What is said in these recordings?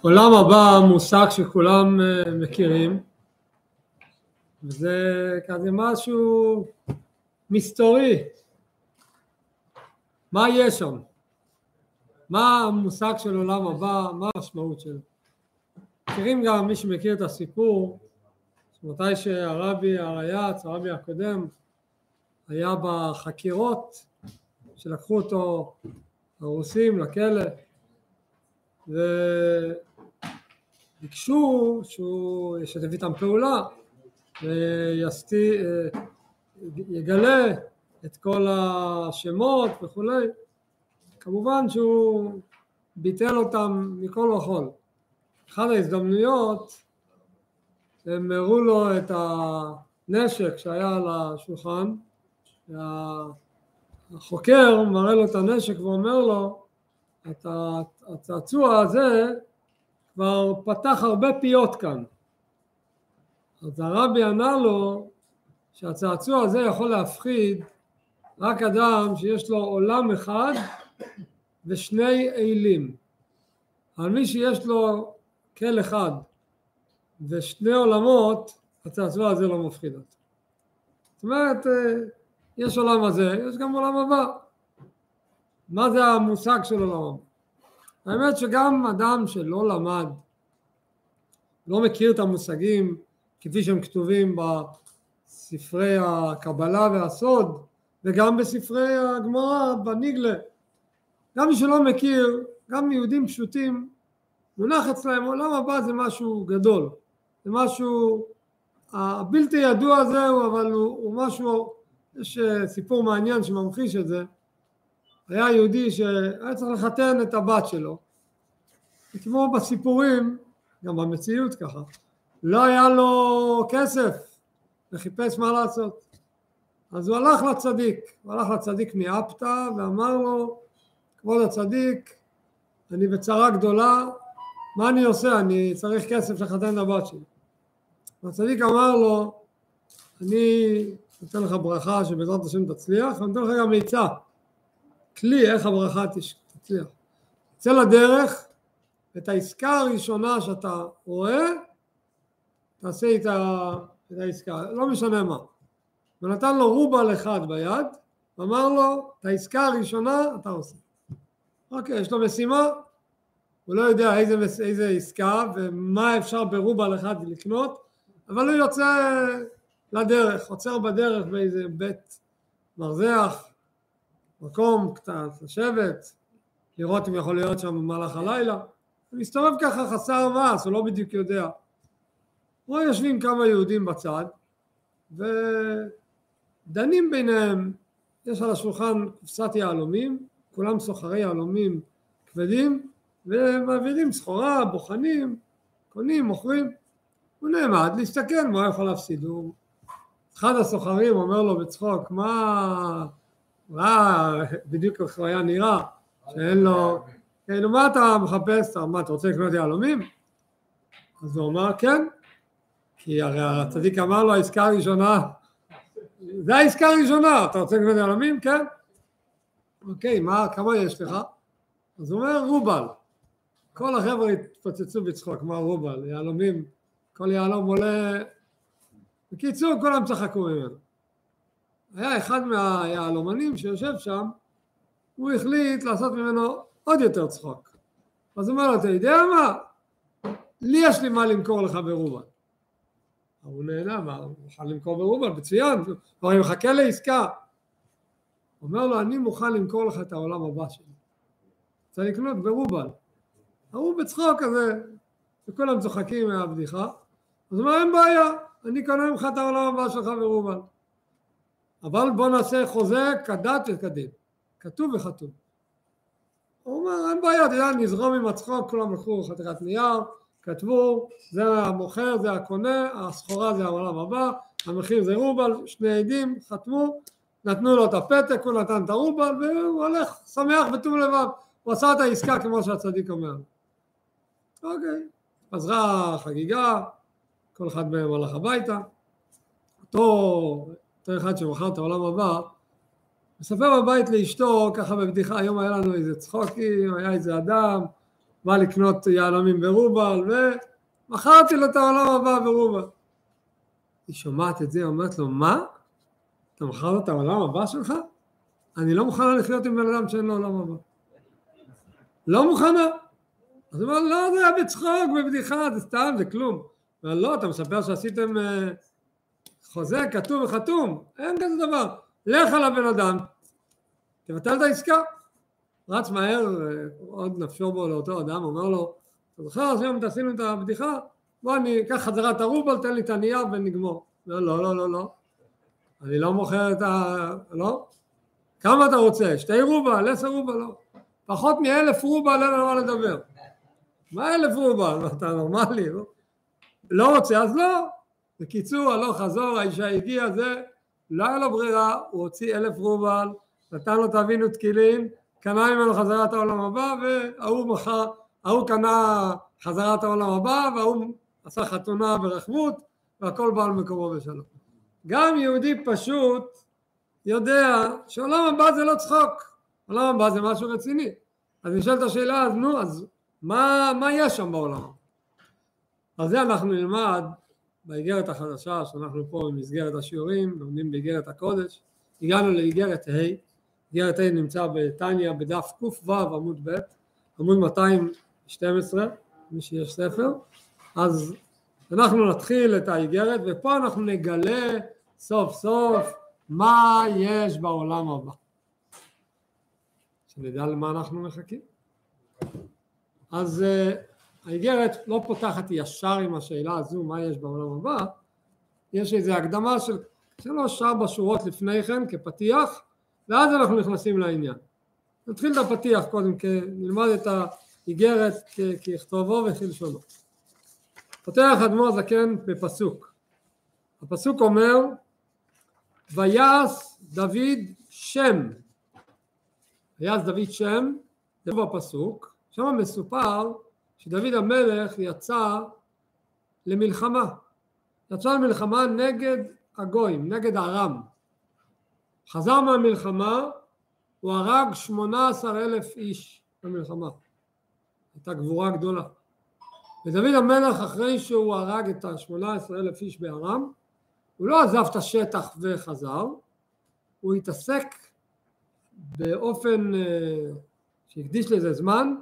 עולם הבא מושג שכולם אה, מכירים וזה כזה משהו מסתורי מה יש שם? מה המושג של עולם הבא? מה המשמעות שלו? מכירים גם מי שמכיר את הסיפור מתי שהרבי הרייץ, הרבי הקודם היה בחקירות שלקחו אותו הרוסים לכלא. וביקשו שהוא ישתף איתם פעולה ויגלה את כל השמות וכולי. כמובן שהוא ביטל אותם מכל וכל אחת ההזדמנויות הם הראו לו את הנשק שהיה על השולחן החוקר מראה לו את הנשק ואומר לו הצעצוע הזה כבר פתח הרבה פיות כאן. אז הרבי ענה לו שהצעצוע הזה יכול להפחיד רק אדם שיש לו עולם אחד ושני אלים אבל מי שיש לו כל אחד ושני עולמות הצעצוע הזה לא מפחיד אותו. זאת אומרת יש עולם הזה, יש גם עולם הבא. מה זה המושג של עולם הבא? האמת שגם אדם שלא למד, לא מכיר את המושגים כפי שהם כתובים בספרי הקבלה והסוד וגם בספרי הגמרא בניגלה, גם מי שלא מכיר, גם יהודים פשוטים, מונח אצלם עולם הבא זה משהו גדול, זה משהו הבלתי ידוע זהו אבל הוא, הוא משהו יש אה, סיפור מעניין שממחיש את זה, היה יהודי שהיה צריך לחתן את הבת שלו, וכמו בסיפורים, גם במציאות ככה, לא היה לו כסף וחיפש מה לעשות. אז הוא הלך לצדיק, הוא הלך לצדיק מאפתא ואמר לו, כבוד הצדיק, אני בצרה גדולה, מה אני עושה? אני צריך כסף לחתן את הבת שלי. והצדיק אמר לו, אני נותן לך ברכה שבעזרת השם תצליח, ואני נותן לך גם עצה, כלי איך הברכה תצליח. צא לדרך, את העסקה הראשונה שאתה רואה, תעשה איתה את העסקה, לא משנה מה. ונתן לו רובל אחד ביד, ואמר לו, את העסקה הראשונה אתה עושה. אוקיי, יש לו משימה, הוא לא יודע איזה, איזה עסקה ומה אפשר ברובל אחד לקנות, אבל הוא יוצא לדרך, עוצר בדרך באיזה בית מרזח, מקום קטן, לשבת, לראות אם יכול להיות שם במהלך הלילה, הוא מסתובב ככה חסר מעש, הוא לא בדיוק יודע. פה יושבים כמה יהודים בצד ודנים ביניהם, יש על השולחן קופסת יהלומים, כולם סוחרי יהלומים כבדים ומעבירים סחורה, בוחנים, קונים, מוכרים, הוא נעמד להסתכל מה יכול להפסיד, הוא אחד הסוחרים אומר לו בצחוק, מה, מה, בדיוק איך הוא היה נראה, שאין לו, כאילו מה אתה מחפש, מה אתה רוצה לקנות יהלומים? אז הוא אמר כן, כי הרי הצדיק אמר לו העסקה הראשונה, זה העסקה הראשונה, אתה רוצה לקנות יהלומים? כן. אוקיי, מה, כמה יש לך? אז הוא אומר רובל. כל החבר'ה התפוצצו בצחוק, מה רובל, יהלומים, כל יהלום עולה בקיצור, כולם צחקו ממנו. היה אחד מהיהלומנים שיושב שם, הוא החליט לעשות ממנו עוד יותר צחוק. אז הוא אומר לו, אתה יודע מה? לי יש לי מה למכור לך ברובל. הוא נהנה, מה, הוא מוכן למכור ברובל, מצוין, הוא מחכה לעסקה. אומר לו, אני מוכן למכור לך את העולם הבא שלי. רוצה לקנות ברובל. ההוא בצחוק כזה, וכולם צוחקים מהבדיחה, אז הוא אומר, אין בעיה, אני קונה ממך את העולם הבא שלך ורובל. אבל בוא נעשה חוזה כדת וכדין. כתוב וחתום. הוא אומר, אין בעיה, אתה יודע, נזרום עם הצחוק, כולם לקחו חתיכת נייר, כתבו, זה המוכר, זה הקונה, הסחורה זה העולם הבא, המחיר זה רובל, שני עדים, חתמו, נתנו לו את הפתק, הוא נתן את הרובל, והוא הולך שמח וטוב לבב. הוא עשה את העסקה כמו שהצדיק אומר. אוקיי, חזרה חגיגה, כל אחד מהם הלך הביתה. אותו, אותו אחד שמכר את העולם הבא, מספר בבית לאשתו, ככה בבדיחה, היום היה לנו איזה צחוקים, היה איזה אדם, בא לקנות יהלומים ברובל, ומכרתי לו את העולם הבא ברובל. היא שומעת את זה, אומרת לו, מה? אתה מכרת את העולם הבא שלך? אני לא מוכנה לחיות עם בן אדם שאין לו עולם הבא. לא מוכנה. אז הוא אומר, לא, זה היה בצחוק, בבדיחה, זה סתם, זה כלום. לא, אתה מספר שעשיתם אה, חוזה כתוב וחתום, אין כזה דבר. לך על הבן אדם, תבטל את העסקה. רץ מהר, אה, עוד נפשו בו לאותו אדם, אומר לו, אתה זוכר שהיום תעשינו את הבדיחה? בוא אני אקח חזרה את הרובל, תן לי את הנייר ונגמור. לא, לא, לא, לא, לא. אני לא מוכר את ה... לא? כמה אתה רוצה? שתי רובל, עשר רובל, לא. פחות מאלף רובל אין לנו מה לדבר. מה אלף רובל? אתה נורמלי? לא? לא רוצה, אז לא. בקיצור, הלוך חזור, האישה הגיעה, זה, לא היה לו ברירה, הוא הוציא אלף רובל, נתן לו תבינו תקילין, קנה ממנו חזרת העולם הבא, וההוא מכר, ההוא קנה חזרת העולם הבא, וההוא עשה חתונה ברחבות, והכל בא על מקומו בשלום. גם יהודי פשוט יודע שעולם הבא זה לא צחוק, עולם הבא זה משהו רציני. אז נשאלת השאלה, אז נו, אז מה, מה יש שם בעולם? על זה אנחנו נלמד באיגרת החדשה, שאנחנו פה במסגרת השיעורים, לומדים באיגרת הקודש, הגענו לאיגרת ה', איגרת ה' נמצא בתניא בדף ק"ו עמוד ב', עמוד 212, מי שיש ספר, אז אנחנו נתחיל את האיגרת ופה אנחנו נגלה סוף סוף מה יש בעולם הבא. שנדע למה אנחנו מחכים. אז אה, האיגרת לא פותחת ישר עם השאלה הזו מה יש בעולם הבא, יש איזו הקדמה של שלוש ארבע שורות לפני כן כפתיח ואז אנחנו נכנסים לעניין. נתחיל את הפתיח קודם, נלמד את האיגרת ככתובו וכלשונו. פותח אדמו"ר זקן בפסוק. הפסוק אומר ויעש דוד שם. ויעש דוד שם, זה בפסוק, שם מסופר שדוד המלך יצא למלחמה. יצא למלחמה נגד הגויים, נגד ארם. חזר מהמלחמה, הוא הרג שמונה עשר אלף איש במלחמה. הייתה גבורה גדולה. ודוד המלך אחרי שהוא הרג את השמונה עשר אלף איש בארם, הוא לא עזב את השטח וחזר, הוא התעסק באופן אה, שהקדיש לזה זמן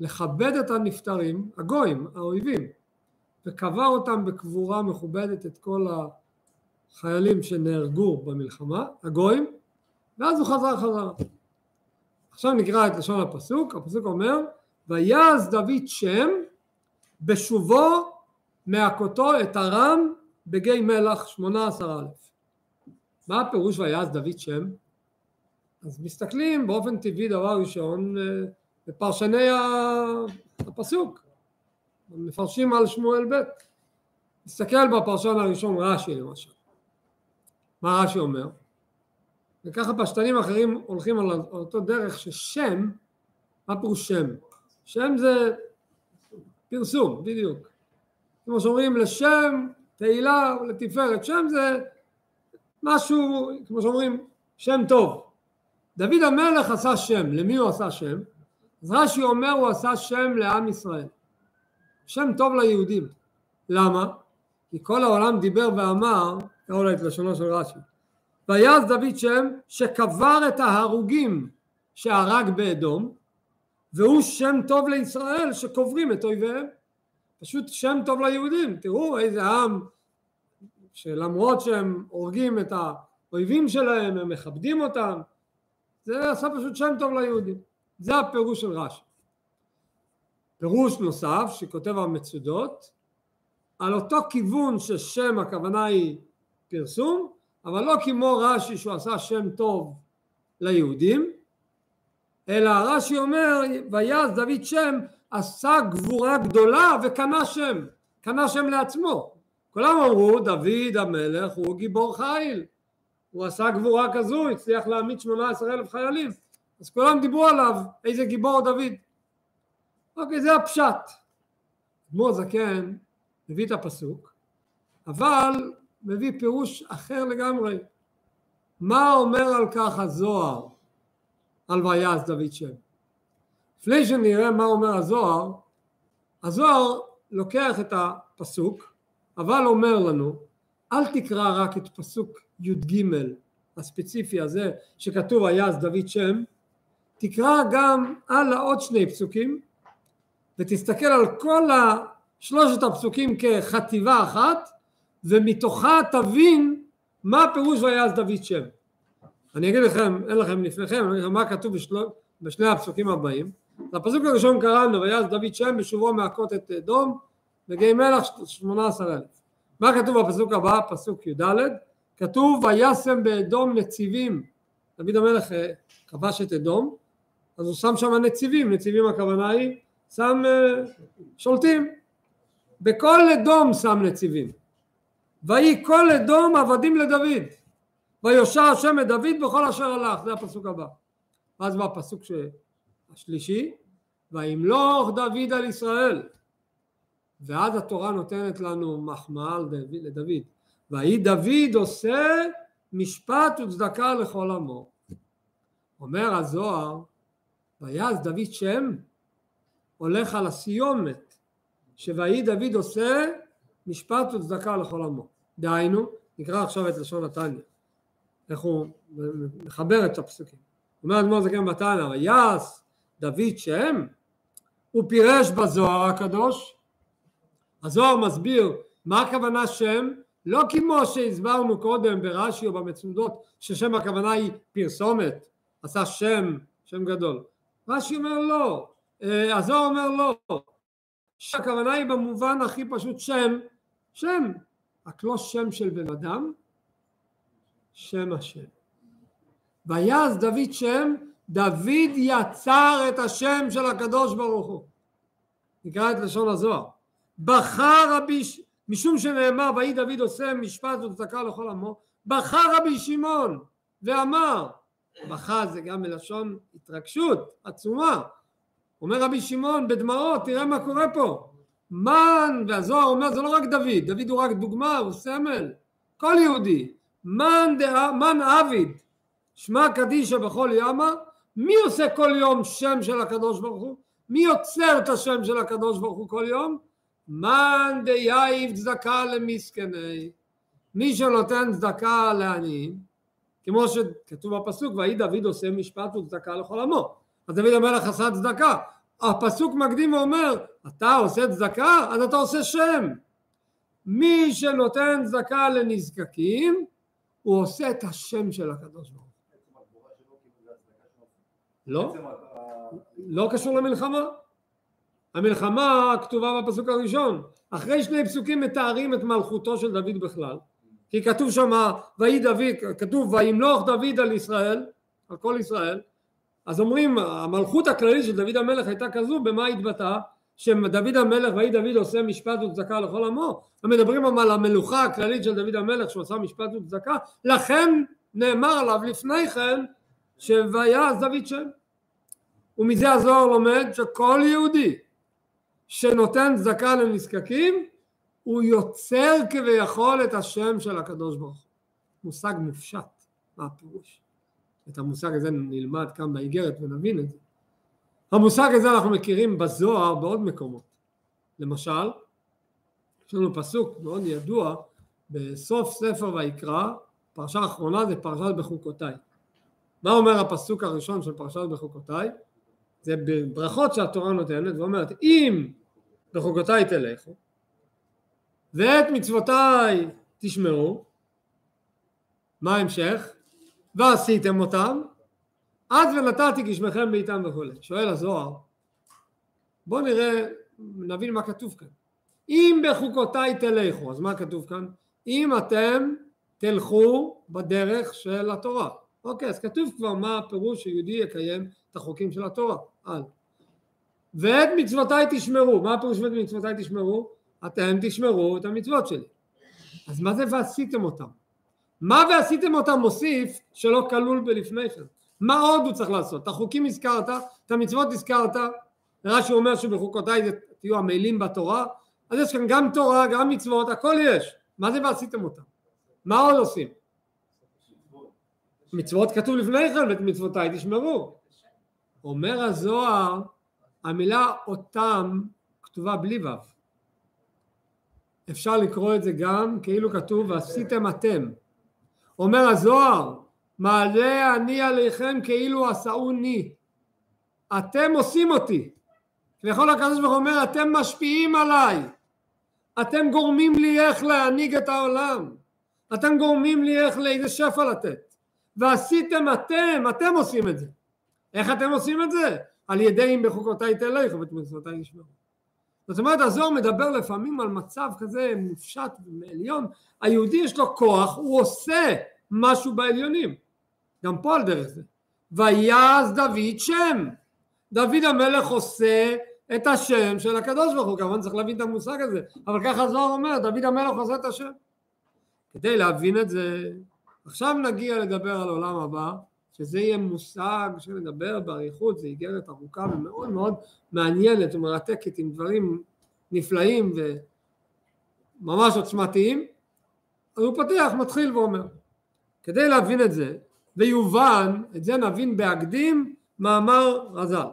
לכבד את הנפטרים, הגויים, האויבים, וקבר אותם בקבורה מכובדת את כל החיילים שנהרגו במלחמה, הגויים, ואז הוא חזר חזרה. עכשיו נקרא את לשון הפסוק, הפסוק אומר ויעז דוד שם בשובו מהכותו את ארם בגיא מלח שמונה עשר אלף. מה הפירוש ויעז דוד שם? אז מסתכלים באופן טבעי דבר ראשון בפרשני הפסוק, מפרשים על שמואל ב', נסתכל בפרשן הראשון רש"י למשל, מה רש"י אומר? וככה פשטנים אחרים הולכים על אותו דרך ששם, מה פירוש שם? שם זה פרסום, בדיוק. כמו שאומרים לשם תהילה ולתפארת, שם זה משהו, כמו שאומרים, שם טוב. דוד המלך עשה שם, למי הוא עשה שם? אז רש"י אומר הוא עשה שם לעם ישראל. שם טוב ליהודים. למה? כי כל העולם דיבר ואמר, אולי את לשונו של רש"י, ויעש דוד שם שקבר את ההרוגים שהרג באדום, והוא שם טוב לישראל שקוברים את אויביהם. פשוט שם טוב ליהודים, תראו איזה עם שלמרות שהם הורגים את האויבים שלהם, הם מכבדים אותם, זה עשה פשוט שם טוב ליהודים. זה הפירוש של רש"י. פירוש נוסף שכותב המצודות, על אותו כיוון ששם הכוונה היא פרסום, אבל לא כמו רש"י שהוא עשה שם טוב ליהודים, אלא רש"י אומר ויעש דוד שם עשה גבורה גדולה וקנה שם, קנה שם לעצמו. כולם אמרו דוד המלך הוא גיבור חיל, הוא עשה גבורה כזו, הצליח להעמיד שמונה עשר אלף חיילים, אז כולם דיברו עליו, איזה גיבור דוד. אוקיי, זה הפשט. אדמו"ר זקן מביא את הפסוק, אבל מביא פירוש אחר לגמרי. מה אומר על כך הזוהר על ויעש דוד שם? לפני שנראה מה אומר הזוהר, הזוהר לוקח את הפסוק, אבל אומר לנו, אל תקרא רק את פסוק י"ג הספציפי הזה שכתוב ויעש דוד שם, תקרא גם הלאה עוד שני פסוקים ותסתכל על כל שלושת הפסוקים כחטיבה אחת ומתוכה תבין מה פירוש ויעש דוד שם. אני אגיד לכם, אין לכם לפניכם, אני אגיד לכם מה כתוב בשל... בשני הפסוקים הבאים. הפסוק הראשון קראנו ויעש דוד שם בשובו מהכות את אדום וגיא מלח שמונה עשר אלף. מה כתוב בפסוק הבא, פסוק י"ד? כתוב וישם באדום נציבים. דוד המלך אה, כבש את אדום, אז הוא שם שם נציבים, נציבים הכוונה היא שם אה, שולטים. בכל אדום שם נציבים. ויהי כל אדום עבדים לדוד. ויושע השם את דוד בכל אשר הלך, זה הפסוק הבא. ואז בא הפסוק השלישי, וימלוך דוד על ישראל. ואז התורה נותנת לנו מחמאה לדוד. ויהי דוד עושה משפט וצדקה לכל עמו. אומר הזוהר, ויעש דוד שם, הולך על הסיומת, שויהי דוד עושה משפט וצדקה לכל עמו. דהיינו, נקרא עכשיו את לשון התניא, איך הוא מחבר את הפסוקים. אומר אדמו"ר זקן בתניא, ויעש דוד שם, הוא פירש בזוהר הקדוש, הזוהר מסביר מה הכוונה שם, לא כמו שהסברנו קודם ברש"י או במצודות, ששם הכוונה היא פרסומת, עשה שם, שם גדול. רש"י אומר לא, אה, הזוהר אומר לא, שהכוונה היא במובן הכי פשוט שם, שם, רק לא שם של בן אדם, שם השם. ויעש דוד שם, דוד יצר את השם של הקדוש ברוך הוא. נקרא את לשון הזוהר. בחר רבי, משום שנאמר ויהי דוד עושה משפט וצדקה לכל עמו, בחר רבי שמעון ואמר, בכה זה גם מלשון התרגשות עצומה, אומר רבי שמעון בדמעות תראה מה קורה פה. מן והזוהר אומר זה לא רק דוד דוד הוא רק דוגמה הוא סמל. כל יהודי מאן, ד, מאן עביד שמא קדישא בכל יומא. מי עושה כל יום שם של הקדוש ברוך הוא? מי יוצר את השם של הקדוש ברוך הוא כל יום? מאן דיהיב צדקה למסכני. מי שנותן צדקה לעניים כמו שכתוב בפסוק ויהי דוד עושה משפט וצדקה לכל עמו. אז דוד המלך עשה צדקה. הפסוק מקדים ואומר אתה עושה צדקה? אז אתה עושה שם. מי שנותן צדקה לנזקקים הוא עושה את השם של הקדוש ברוך לא, לא קשור למלחמה. המלחמה כתובה בפסוק הראשון. אחרי שני פסוקים מתארים את מלכותו של דוד בכלל כי כתוב שם ויהי דוד, כתוב וימלוך דוד על ישראל, על כל ישראל. אז אומרים המלכות הכללית של דוד המלך הייתה כזו במה התבטאה? שדוד המלך ויהי דוד עושה משפט וצדקה לכל עמו ומדברים על המלוכה הכללית של דוד המלך שהוא משפט וצדקה. לכן נאמר עליו לפני כן שויעש דוד שם ומזה הזוהר לומד שכל יהודי שנותן צדקה לנזקקים הוא יוצר כביכול את השם של הקדוש ברוך הוא מושג מופשט מה הפירוש את המושג הזה נלמד כאן באיגרת ונבין את זה. המושג הזה אנחנו מכירים בזוהר בעוד מקומות. למשל, יש לנו פסוק מאוד ידוע בסוף ספר ויקרא, פרשה אחרונה זה פרשת בחוקותיי. מה אומר הפסוק הראשון של פרשת בחוקותיי? זה ברכות שהתורה נותנת ואומרת אם בחוקותיי תלכו ואת מצוותיי תשמעו מה ההמשך? ועשיתם אותם, אז ונתתי גשמכם בעיתם וכולי. שואל הזוהר, בואו נראה, נבין מה כתוב כאן. אם בחוקותיי תלכו, אז מה כתוב כאן? אם אתם תלכו בדרך של התורה. אוקיי, אז כתוב כבר מה הפירוש שיהודי יקיים את החוקים של התורה. על. ואת מצוותיי תשמרו. מה הפירוש ואת מצוותיי תשמרו? אתם תשמרו את המצוות שלי. אז מה זה ועשיתם אותם? מה ועשיתם אותם מוסיף שלא כלול בלפני כן? מה עוד הוא צריך לעשות? את החוקים הזכרת, את המצוות הזכרת, רש"י אומר שבחוקותיי תהיו עמלים בתורה, אז יש כאן גם תורה, גם מצוות, הכל יש. מה זה ועשיתם אותם? מה עוד עושים? מצוות כתוב לפני כן, ואת מצוותיי תשמרו. אומר הזוהר, המילה אותם כתובה בלי ו'. אפשר לקרוא את זה גם כאילו כתוב ועשיתם אתם. אומר הזוהר, מעלה אני עליכם כאילו עשאוני. אתם עושים אותי. ויכול הקדוש ברוך הוא אומר, אתם משפיעים עליי. אתם גורמים לי איך להנהיג את העולם. אתם גורמים לי איך לאיזה שפע לתת. ועשיתם אתם, אתם עושים את זה. איך אתם עושים את זה? על ידי אם בחוקותיי תלכו ואת מצוותיי ישמעו. זאת אומרת הזוהר מדבר לפעמים על מצב כזה מופשט ועליון, היהודי יש לו כוח, הוא עושה משהו בעליונים, גם פה על דרך זה. ויעש דוד שם, דוד המלך עושה את השם של הקדוש ברוך הוא, כמובן צריך להבין את המושג הזה, אבל ככה הזוהר אומר, דוד המלך עושה את השם. כדי להבין את זה, עכשיו נגיע לדבר על עולם הבא, שזה יהיה מושג שנדבר באריכות, זה איגרת ארוכה ומאוד מאוד מעניינת ומרתקת עם דברים נפלאים וממש עוצמתיים, אז הוא פותח, מתחיל ואומר, כדי להבין את זה, ויובן, את זה נבין בהקדים מאמר רז"ל.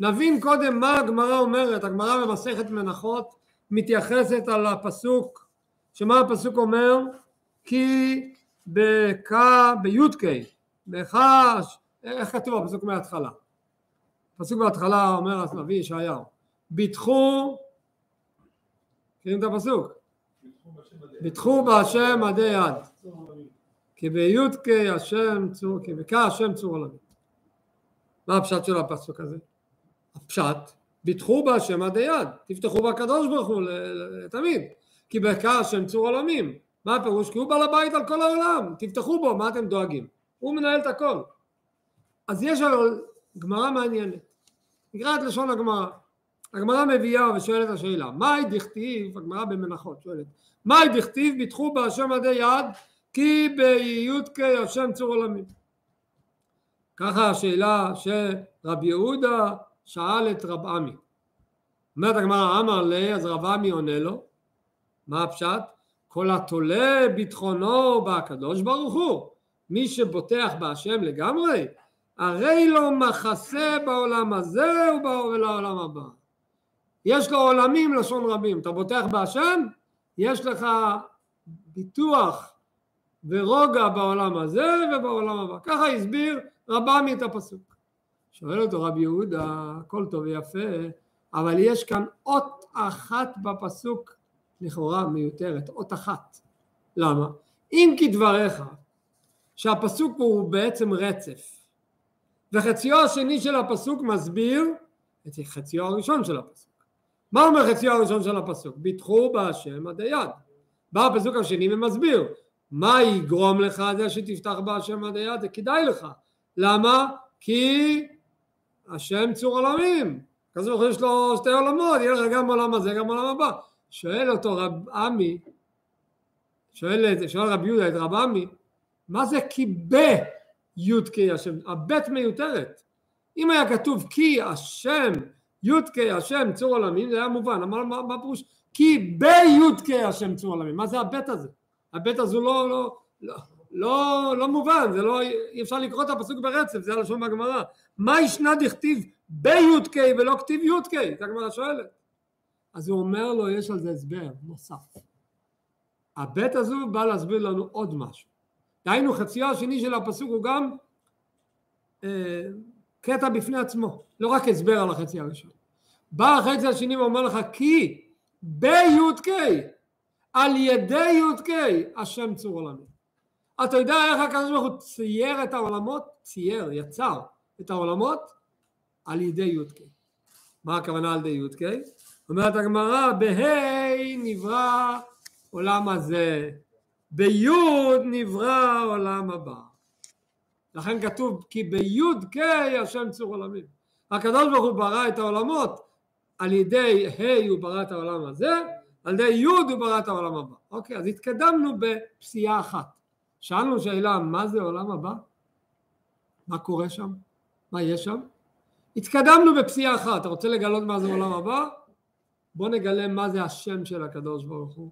נבין קודם מה הגמרא אומרת, הגמרא במסכת מנחות מתייחסת על הפסוק, שמה הפסוק אומר? כי בק, בי"ק, בחש, איך כתוב הפסוק מההתחלה? הפסוק בהתחלה אומר הנביא ישעיהו, ביטחו, מכירים את הפסוק? ביטחו בהשם עדי יד, כי בי"ק השם צור, כי בק השם צור עולמי. מה הפשט של הפסוק הזה? הפשט, ביטחו בהשם עדי יד, תפתחו בקדוש ברוך הוא לתמיד, כי בק השם צור עולמים. מה הפירוש? כי הוא בעל הבית על כל העולם, תפתחו בו, מה אתם דואגים? הוא מנהל את הכל. אז יש אבל גמרא מעניינת. נקרא את לשון הגמרא. הגמרא מביאה ושואלת השאלה, מהי דכתיב, הגמרא במנחות שואלת, מהי דכתיב ביטחו בהשם עדי יד כי בי"ק השם צור עולמים. ככה השאלה שרבי יהודה שאל את רב עמי. אומרת הגמרא אמר לי, אז רב עמי עונה לו, מה הפשט? כל התולה ביטחונו בקדוש ברוך הוא מי שבוטח בהשם לגמרי, הרי לו מחסה בעולם הזה ובעולם הבא. יש לו עולמים לשון רבים, אתה בוטח בהשם, יש לך ביטוח ורוגע בעולם הזה ובעולם הבא. ככה הסביר רבמי את הפסוק. שואל אותו רבי יהודה, הכל טוב ויפה, אבל יש כאן אות אחת בפסוק לכאורה מיותרת, אות אחת. למה? אם כדבריך שהפסוק הוא בעצם רצף. וחציו השני של הפסוק מסביר את חציו הראשון של הפסוק. מה אומר חציו הראשון של הפסוק? ביטחו בהשם עד היד בא הפסוק השני ומסביר מה יגרום לך זה שתפתח בהשם עד היד זה כדאי לך. למה? כי השם צור עולמים. כזה יש לו שתי עולמות יהיה לך גם עולם הזה גם עולם הבא. שואל אותו רב עמי שואל, שואל רב יהודה את רב עמי מה זה כי בי"ק השם? הבית מיותרת. אם היה כתוב כי השם י"ק השם צור עולמים זה היה מובן, אמר מה, פירוש? כי בי"ק השם צור עולמים, מה זה הבית הזה? הבית הזו לא, לא, לא, לא, לא מובן, זה לא, אי אפשר לקרוא את הפסוק ברצף, זה הלשון בגמרא. מה ישנה דכתיב בי"ק ולא כתיב י"ק? זה הגמרא שואלת. אז הוא אומר לו, יש על זה הסבר נוסף. הבית הזו בא להסביר לנו עוד משהו. דהיינו חציו השני של הפסוק הוא גם אה, קטע בפני עצמו, לא רק הסבר על החצי הראשון. בא החצי השני ואומר לך כי בי"ק על ידי י"ק השם צור עולמי. אתה יודע איך הקדוש ברוך הוא צייר את העולמות? צייר, יצר את העולמות על ידי י"ק. מה הכוונה על ידי י"ק? אומרת הגמרא, בה' נברא עולם הזה, ביוד נברא העולם הבא. לכן כתוב כי ביוד ק השם צור עולמים. הקדוש ברוך הוא ברא את העולמות על ידי ה' הוא ברא את העולם הזה, על ידי י' הוא ברא את העולם הבא. אוקיי, אז התקדמנו בפסיעה אחת. שאלנו שאלה מה זה עולם הבא? מה קורה שם? מה יש שם? התקדמנו בפסיעה אחת. אתה רוצה לגלות מה זה עולם הבא? בוא נגלה מה זה השם של הקדוש ברוך הוא.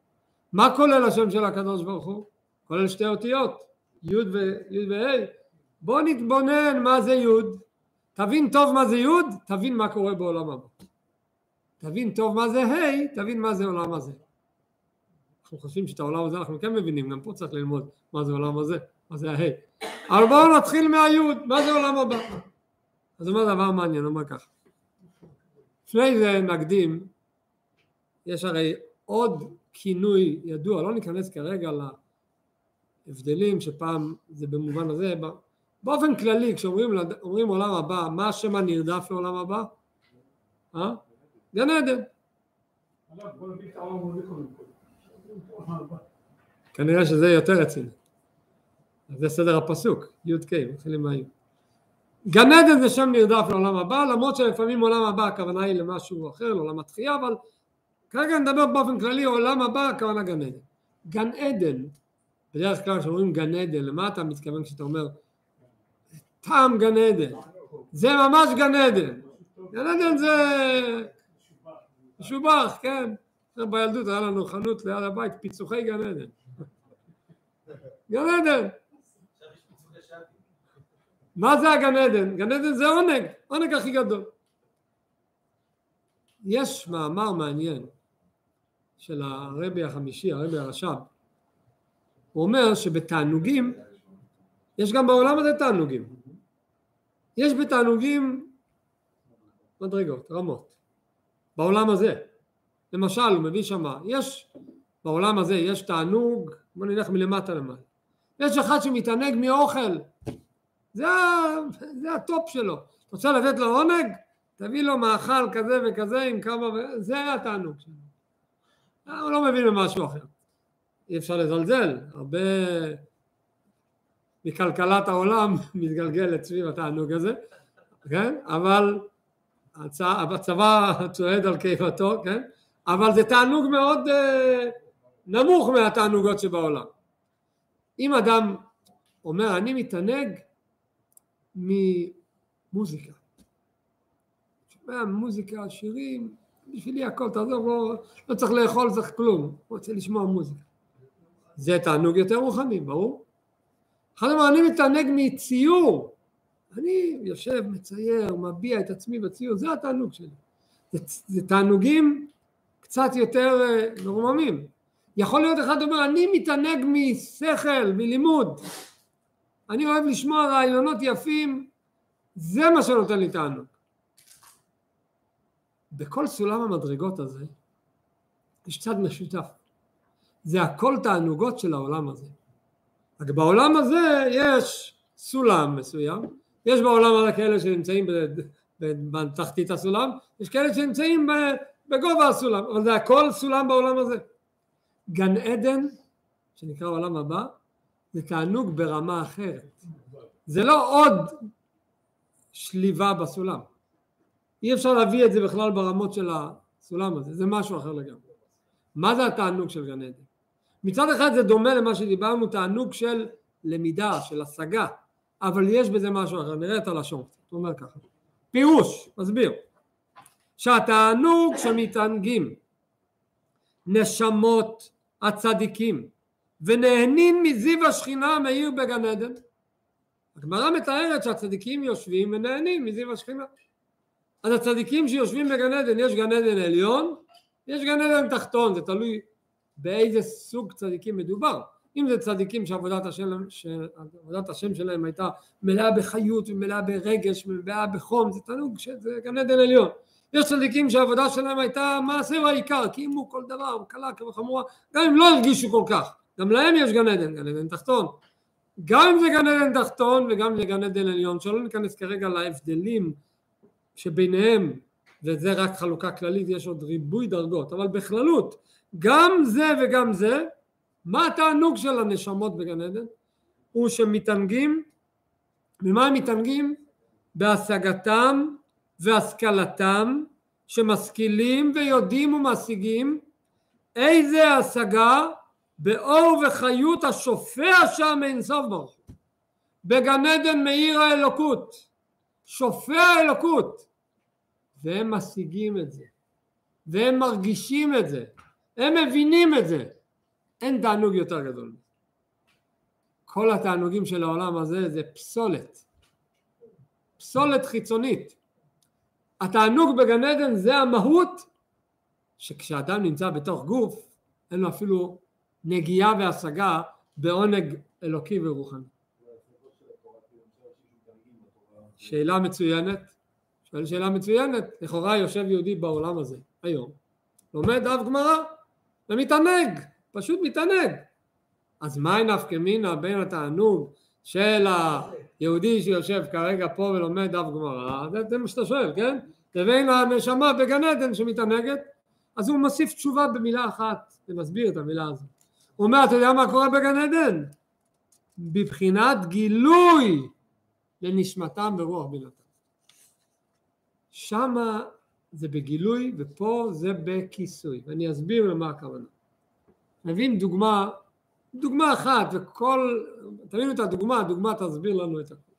מה כולל השם של הקדוש ברוך הוא? כולל שתי אותיות, י' וה', בוא נתבונן מה זה יוד, תבין טוב מה זה יוד, תבין מה קורה בעולם הבא. תבין טוב מה זה ה', תבין מה זה עולם הזה. אנחנו חושבים שאת העולם הזה אנחנו כן מבינים, גם פה צריך ללמוד מה זה עולם הזה, מה זה הה'. אבל בואו נתחיל מהיוד, מה זה עולם הבא? אז הוא דבר מעניין, אומר ככה. לפני זה נקדים, יש הרי עוד כינוי ידוע, לא ניכנס כרגע להבדלים שפעם זה במובן הזה, באופן כללי כשאומרים עולם הבא, מה השם הנרדף לעולם הבא? אה? גן עדן. כנראה שזה יותר רציני. זה סדר הפסוק, י"ק, מתחילים מהי"ד. גן עדן זה שם נרדף לעולם הבא, למרות שלפעמים עולם הבא הכוונה היא למשהו אחר, לעולם התחייה, אבל כרגע נדבר באופן כללי, עולם הבא הכוונה גן עדן. גן עדן, בדרך כלל כשאומרים גן עדן, למה אתה מתכוון כשאתה אומר טעם גן עדן? זה ממש גן עדן. גן עדן זה משובח, כן. בילדות היה לנו חנות ליד הבית, פיצוחי גן עדן. גן עדן. מה זה הגן עדן? גן עדן זה עונג, עונג הכי גדול. יש מאמר מעניין של הרבי החמישי, הרבי הרש"ב, הוא אומר שבתענוגים, יש גם בעולם הזה תענוגים. יש בתענוגים מדרגות, רמות. בעולם הזה. למשל, הוא מביא שמה, יש בעולם הזה, יש תענוג, בוא נלך מלמטה למעלה. יש אחד שמתענג מאוכל, זה, זה ה top שלו. רוצה לתת לו עונג? תביא לו מאכל כזה וכזה עם כמה, זה התענוג שלו. הוא לא מבין במשהו אחר. אי אפשר לזלזל, הרבה מכלכלת העולם מתגלגלת סביב התענוג הזה, כן? אבל הצבא צועד על קיבתו, כן? אבל זה תענוג מאוד אה, נמוך מהתענוגות שבעולם. אם אדם אומר אני מתענג ממוזיקה, שומע מוזיקה, שירים, בשבילי הכל, תעזוב, לא, לא צריך לאכול, צריך כלום, הוא רוצה לשמוע מוזיקה. זה תענוג יותר רוחני, ברור. אחד אמר, אני מתענג מציור, אני יושב, מצייר, מביע את עצמי בציור, זה התענוג שלי. זה, זה תענוגים קצת יותר אה, מרוממים. יכול להיות אחד אומר, אני מתענג משכל, מלימוד. אני אוהב לשמוע רעיונות יפים, זה מה שנותן לי תענוג. בכל סולם המדרגות הזה יש צד משותף. זה הכל תענוגות של העולם הזה. רק בעולם הזה יש סולם מסוים, יש בעולם הזה כאלה שנמצאים בתחתית הסולם, יש כאלה שנמצאים בגובה הסולם, אבל זה הכל סולם בעולם הזה. גן עדן, שנקרא העולם הבא, זה תענוג ברמה אחרת. זה לא עוד שליבה בסולם. אי אפשר להביא את זה בכלל ברמות של הסולם הזה, זה משהו אחר לגמרי. מה זה התענוג של גן עדן? מצד אחד זה דומה למה שדיברנו, תענוג של למידה, של השגה, אבל יש בזה משהו אחר, נראה את הלשון, הוא אומר ככה. פירוש, מסביר, שהתענוג שמתענגים נשמות הצדיקים ונהנים מזיו השכינה המאיר בגן עדן. הגמרא מתארת שהצדיקים יושבים ונהנים מזיו השכינה. אז הצדיקים שיושבים בגן עדן, יש גן עדן עליון, יש גן עדן תחתון, זה תלוי באיזה סוג צדיקים מדובר. אם זה צדיקים שעבודת השם, שעבודת השם שלהם הייתה מלאה בחיות ומלאה ברגש ומלאה בחום, זה תענוג שזה גן עדן עליון. יש צדיקים שהעבודה שלהם הייתה מעשה העיקר, קיימו כל דבר, קלה כחמורה, גם אם לא הרגישו כל כך, גם להם יש גן עדן, גן עדן תחתון. גם אם זה גן עדן תחתון וגם אם זה גן עדן עליון, שלא ניכנס כרגע להבדלים שביניהם, וזה רק חלוקה כללית, יש עוד ריבוי דרגות, אבל בכללות, גם זה וגם זה, מה התענוג של הנשמות בגן עדן? הוא שמתענגים, ממה הם מתענגים? בהשגתם והשכלתם, שמשכילים ויודעים ומשיגים איזה השגה באור וחיות השופע שם אין סוף ברוך בגן עדן מאיר האלוקות שופע האלוקות והם משיגים את זה והם מרגישים את זה הם מבינים את זה אין תענוג יותר גדול כל התענוגים של העולם הזה זה פסולת. פסולת חיצונית. התענוג בגן עדן זה המהות שכשאדם נמצא בתוך גוף אין לו אפילו נגיעה והשגה בעונג אלוקי ורוחני. שאלה מצוינת, שואל שאלה מצוינת, לכאורה יושב יהודי בעולם הזה היום, לומד דף גמרא ומתענג, פשוט מתענג. אז מה נפקא מינה בין התענוג של היהודי שיושב כרגע פה ולומד דף גמרא, זה מה שאתה שואל, כן? לבין הנשמה בגן עדן שמתענגת, אז הוא מוסיף תשובה במילה אחת, ומסביר את המילה הזאת. הוא אומר, אתה יודע מה קורה בגן עדן? בבחינת גילוי לנשמתם ברוח בינתם. שמה זה בגילוי ופה זה בכיסוי, ואני אסביר למה הכוונה. נבין דוגמה, דוגמה אחת וכל, תבינו את הדוגמה, הדוגמה תסביר לנו את הכול.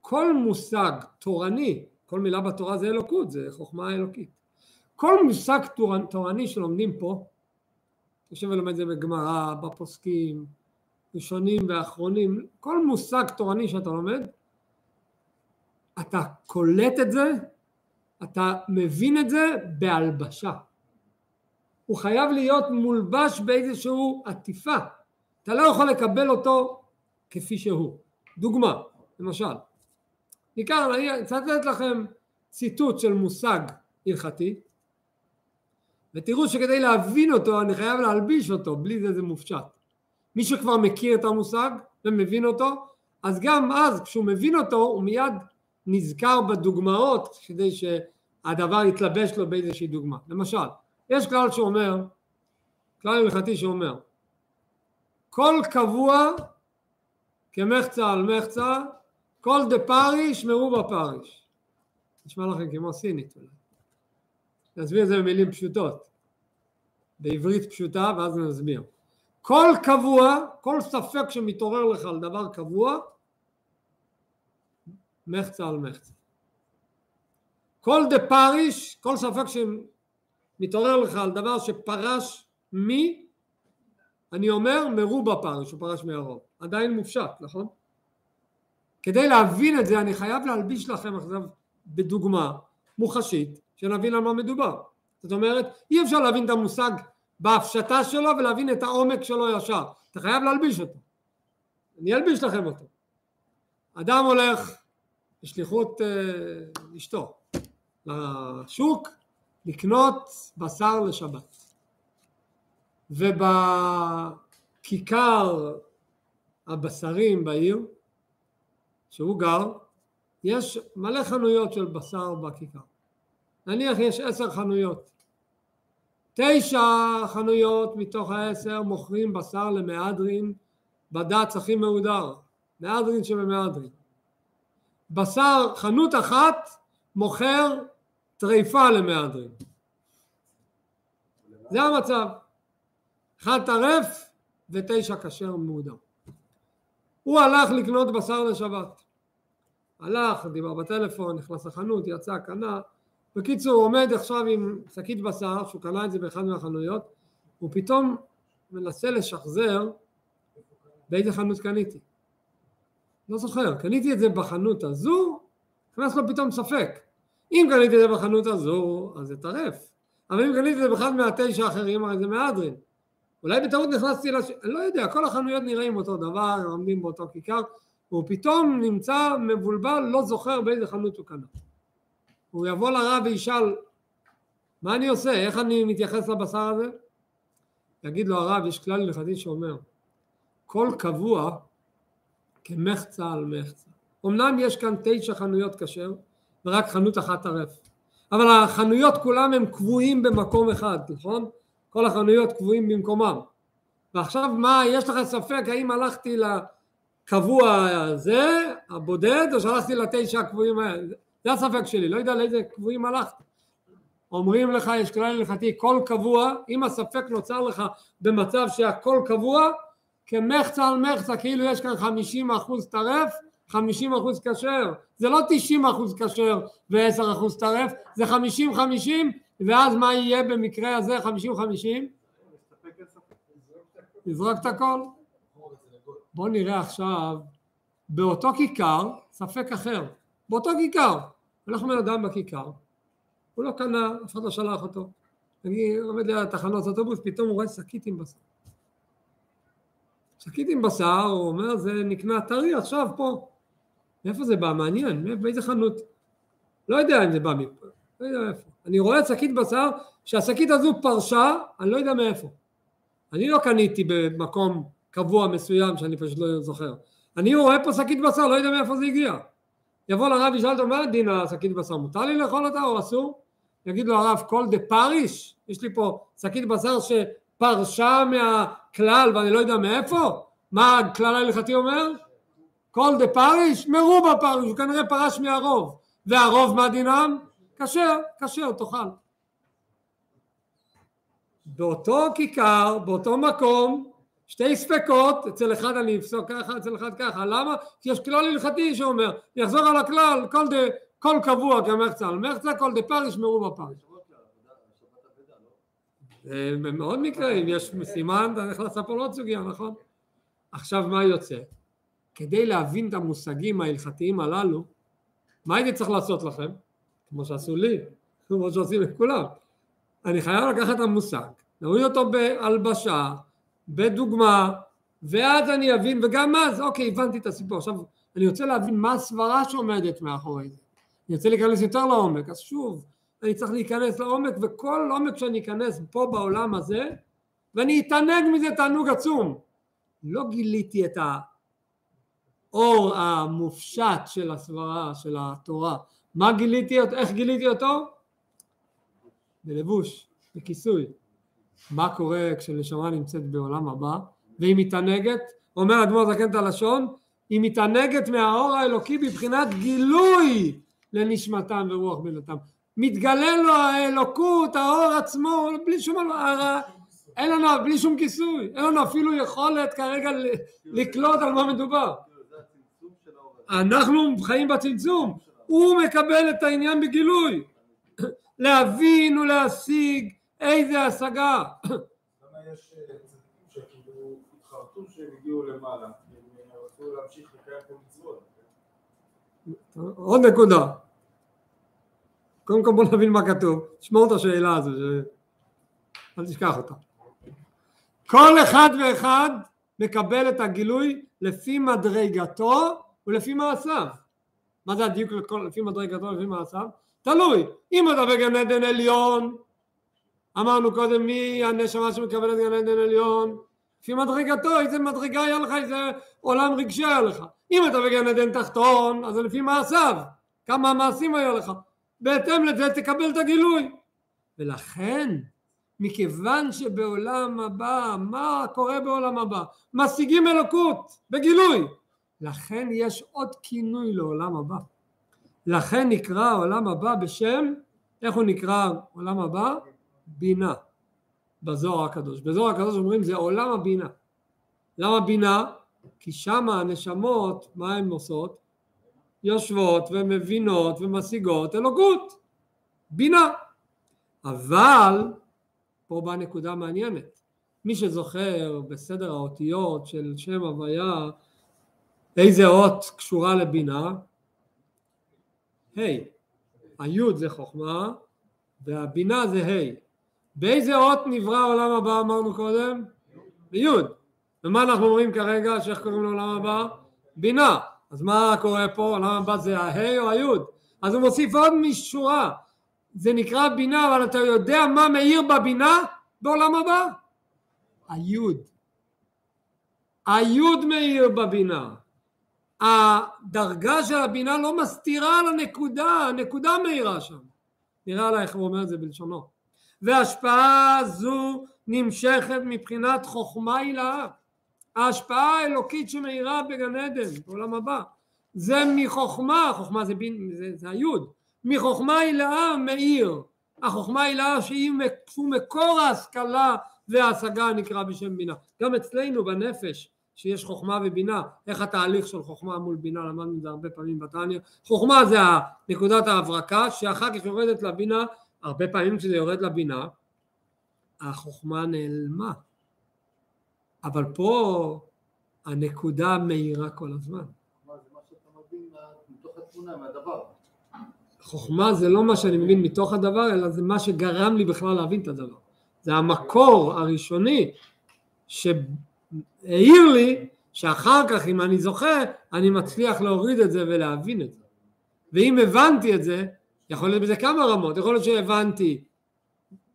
כל מושג תורני, כל מילה בתורה זה אלוקות, זה חוכמה אלוקית. כל מושג תורני שלומדים פה, יושב ולומד את זה בגמרא, בפוסקים, ראשונים ואחרונים, כל מושג תורני שאתה לומד, אתה קולט את זה, אתה מבין את זה בהלבשה. הוא חייב להיות מולבש באיזושהי עטיפה. אתה לא יכול לקבל אותו כפי שהוא. דוגמה, למשל, ניקח, אני אצטט לכם ציטוט של מושג הלכתי, ותראו שכדי להבין אותו אני חייב להלביש אותו, בלי זה זה מופשט. מי שכבר מכיר את המושג ומבין אותו, אז גם אז כשהוא מבין אותו הוא מיד נזכר בדוגמאות כדי שהדבר יתלבש לו באיזושהי דוגמה. למשל, יש כלל שאומר, כלל הלכתי שאומר, כל קבוע כמחצה על מחצה, כל דה פריש מרו בפריש. נשמע לכם כמו סינית. נסביר את זה במילים פשוטות, בעברית פשוטה ואז נסביר. כל קבוע, כל ספק שמתעורר לך על דבר קבוע, מחצה על מחצה. כל דה פריש, כל ספק שמתעורר לך על דבר שפרש מי, אני אומר מרובה פריש, הוא פרש מהרוב. עדיין מופשט, נכון? כדי להבין את זה אני חייב להלביש לכם עכשיו בדוגמה מוחשית שנבין על מה מדובר. זאת אומרת, אי אפשר להבין את המושג בהפשטה שלו ולהבין את העומק שלו ישר. אתה חייב להלביש אותו. אני אלביש לכם אותו. אדם הולך בשליחות אה, אשתו לשוק לקנות בשר לשבת. ובכיכר הבשרים בעיר שהוא גר יש מלא חנויות של בשר בכיכר. נניח יש עשר חנויות. תשע חנויות מתוך העשר מוכרים בשר למהדרין בד"ץ הכי מהודר, מהדרין שבמהדרין. בשר, חנות אחת מוכר טריפה למהדרין. זה המצב. אחד טרף ותשע כשר מהודר. הוא הלך לקנות בשר לשבת. הלך, דיבר בטלפון, נכנס לחנות, יצא, קנה, בקיצור הוא עומד עכשיו עם שקית בשר שהוא קנה את זה באחד מהחנויות הוא פתאום מנסה לשחזר באיזה חנות קניתי. לא זוכר קניתי את זה בחנות הזו נכנס לו פתאום ספק. אם קניתי את זה בחנות הזו אז זה טרף. אבל אם קניתי את זה באחד מהתשע האחרים הרי זה מהדרין. אולי בטעות נכנסתי לש... אני לא יודע כל החנויות נראים אותו דבר עומדים באותו כיכר הוא פתאום נמצא מבולבל לא זוכר באיזה חנות הוא קנה הוא יבוא לרב וישאל מה אני עושה, איך אני מתייחס לבשר הזה? יגיד לו הרב, יש כלל הלכתי שאומר כל קבוע כמחצה על מחצה. אמנם יש כאן תשע חנויות כשר ורק חנות אחת טרף אבל החנויות כולם הם קבועים במקום אחד, נכון? כל החנויות קבועים במקומם ועכשיו מה, יש לך ספק האם הלכתי לקבוע הזה, הבודד, או שהלכתי לתשע הקבועים האלה? זה הספק שלי, לא יודע לאיזה קבועים הלכת. אומרים לך, יש כלל הלכתי, כל קבוע, אם הספק נוצר לך במצב שהכל קבוע, כמחצה על מחצה, כאילו יש כאן 50 אחוז טרף, 50 אחוז כשר, זה לא 90 אחוז כשר ו-10 אחוז טרף, זה 50 50 ואז מה יהיה במקרה הזה 50 50? לזרוק את הכל? בואו נראה עכשיו באותו כיכר, ספק אחר, באותו כיכר, הולך בן אדם בכיכר, הוא לא קנה, אף אחד לא שלח אותו, אני עומד ליד תחנות אוטובוס, פתאום הוא רואה שקית עם בשר. שקית עם בשר, הוא אומר, זה נקנה טרי עכשיו פה. מאיפה זה בא? מעניין, באיזה חנות? לא יודע אם זה בא מפה, לא יודע איפה. אני רואה שקית בשר, שהשקית הזו פרשה, אני לא יודע מאיפה. אני לא קניתי במקום קבוע מסוים שאני פשוט לא זוכר. אני רואה פה שקית בשר, לא יודע מאיפה זה הגיע. יבוא לרב וישאל אותו מה הדין השקית בשר, מותר לי לאכול אותה או אסור? יגיד לו הרב כל דה פריש, יש לי פה שקית בשר שפרשה מהכלל ואני לא יודע מאיפה? מה הכלל ההלכתי אומר? כל דה פריש? מרובה פריש, הוא כנראה פרש מהרוב. והרוב מה דינם? כשר, כשר, תאכל. באותו כיכר, באותו מקום, שתי ספקות, אצל אחד אני אפסוק ככה, אצל אחד ככה, למה? כי יש כלל הלכתי שאומר, יחזור על הכלל, כל, דה, כל קבוע כמחצה על מחצה, כל דה פריש מרובה פריש. במאוד מקרים, יש סימן, אתה נכנס פה לעוד סוגיה, נכון? עכשיו מה יוצא? כדי להבין את המושגים ההלכתיים הללו, מה הייתי צריך לעשות לכם? כמו שעשו לי, כמו שעושים לכולם. אני חייב לקחת את המושג, להוריד אותו בהלבשה, בדוגמה, ואז אני אבין, וגם אז, אוקיי, הבנתי את הסיפור. עכשיו, אני רוצה להבין מה הסברה שעומדת מאחורי זה. אני רוצה להיכנס יותר לעומק, אז שוב, אני צריך להיכנס לעומק, וכל עומק שאני אכנס פה בעולם הזה, ואני אתענג מזה תענוג עצום. לא גיליתי את האור המופשט של הסברה, של התורה. מה גיליתי, איך גיליתי אותו? בלבוש, בכיסוי. מה קורה כשנשמה נמצאת בעולם הבא, והיא מתענגת, אומר אדמו"ר זקן את הלשון, היא מתענגת מהאור האלוקי בבחינת גילוי לנשמתם ורוח בנתם. מתגלה לו האלוקות, האור עצמו, בלי שום הערה, אין לנו, בלי שום כיסוי, אין לנו אפילו יכולת כרגע לקלוט על מה מדובר. אנחנו חיים בצמצום, הוא מקבל את העניין בגילוי. להבין ולהשיג איזה השגה. למה יש אה, צדיקים שכאילו התחרטו שהם הגיעו למעלה, הם רצו להמשיך לקיים את המצוות. עוד נקודה. קודם כל בוא נבין מה כתוב, תשמור את השאלה הזו. אל תשכח אותה. כל אחד ואחד מקבל את הגילוי לפי מדרגתו ולפי מעשיו. מה זה הדיוק לפי מדרגתו ולפי מעשיו? תלוי. אם אתה בגן עדן עליון, אמרנו קודם מי הנשמה שמקבלת גן עדן עליון, לפי מדרגתו, איזה מדרגה היה לך, איזה עולם רגשי היה לך. אם אתה בגן עדן תחתון, אז זה לפי מעשיו, כמה מעשים היה לך. בהתאם לזה תקבל את הגילוי. ולכן, מכיוון שבעולם הבא, מה קורה בעולם הבא? משיגים אלוקות בגילוי. לכן יש עוד כינוי לעולם הבא. לכן נקרא העולם הבא בשם, איך הוא נקרא עולם הבא? בינה בזוהר הקדוש. בזוהר הקדוש אומרים זה עולם הבינה. למה בינה? כי שם הנשמות, מה הן עושות? יושבות ומבינות ומשיגות אלוקות. בינה. אבל, פה באה נקודה מעניינת. מי שזוכר בסדר האותיות של שם הוויה, איזה אות קשורה לבינה? ה'. היוד זה חוכמה והבינה זה ה'. באיזה אות נברא העולם הבא אמרנו קודם? ביוד. ומה אנחנו אומרים כרגע שאיך קוראים לעולם הבא? בינה. אז מה קורה פה? העולם הבא זה הה' או היוד? אז הוא מוסיף עוד משורה. זה נקרא בינה, אבל אתה יודע מה מאיר בבינה בעולם הבא? היוד. היוד מאיר בבינה. הדרגה של הבינה לא מסתירה על הנקודה, הנקודה מאירה שם. נראה לה איך הוא אומר את זה בלשונו. והשפעה זו נמשכת מבחינת חוכמה הילאה. ההשפעה האלוקית שמאירה בגן עדן, בעולם הבא, זה מחוכמה, חוכמה זה, בין, זה, זה היוד, מחוכמה הילאה מאיר. החוכמה הילאה שהיא מקור ההשכלה וההשגה נקרא בשם בינה. גם אצלנו בנפש שיש חוכמה ובינה, איך התהליך של חוכמה מול בינה, למדנו את זה הרבה פעמים בתניא, חוכמה זה נקודת ההברקה שאחר כך יורדת לבינה הרבה פעמים כשזה יורד לבינה, החוכמה נעלמה. אבל פה הנקודה מאירה כל הזמן. חוכמה זה לא מה שאני מבין מתוך הדבר, אלא זה מה שגרם לי בכלל להבין את הדבר. זה המקור הראשוני שהעיר לי שאחר כך אם אני זוכה אני מצליח להוריד את זה ולהבין את זה. ואם הבנתי את זה, יכול להיות בזה כמה רמות, יכול להיות שהבנתי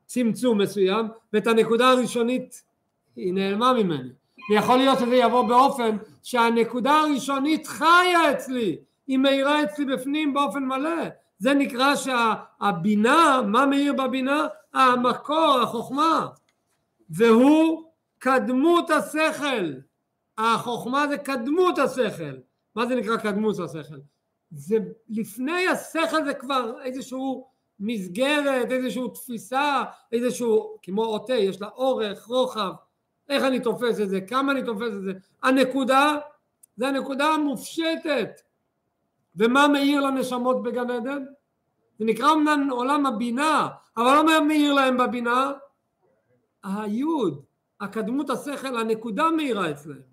צמצום מסוים ואת הנקודה הראשונית היא נעלמה ממני. ויכול להיות שזה יבוא באופן שהנקודה הראשונית חיה אצלי, היא מאירה אצלי בפנים באופן מלא. זה נקרא שהבינה, מה מאיר בבינה? המקור, החוכמה. והוא קדמות השכל. החוכמה זה קדמות השכל. מה זה נקרא קדמות השכל? זה לפני השכל זה כבר איזשהו מסגרת, איזושהי תפיסה, איזשהו, כמו עוטה, יש לה אורך, רוחב, איך אני תופס את זה, כמה אני תופס את זה. הנקודה, זה הנקודה המופשטת. ומה מאיר לנשמות בגן עדן? זה נקרא אמנם עולם הבינה, אבל לא מה מאיר להם בבינה? היוד, הקדמות השכל, הנקודה מאירה אצלהם.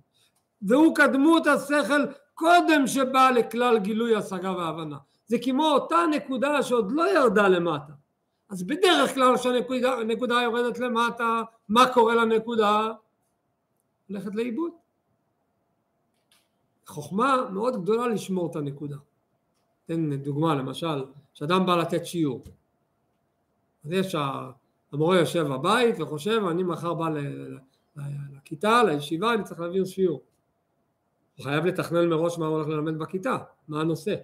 והוא קדמות השכל קודם שבא לכלל גילוי השגה והבנה. זה כמו אותה נקודה שעוד לא ירדה למטה. אז בדרך כלל כשהנקודה הנקודה יורדת למטה, מה קורה לנקודה? הולכת לאיבוד. חוכמה מאוד גדולה לשמור את הנקודה. אתן דוגמה למשל, כשאדם בא לתת שיעור, אז יש, המורה יושב בבית וחושב אני מחר בא לכיתה, לישיבה, אני צריך להעביר שיעור. הוא חייב לתכנן מראש מה הוא הולך ללמד בכיתה, מה הנושא,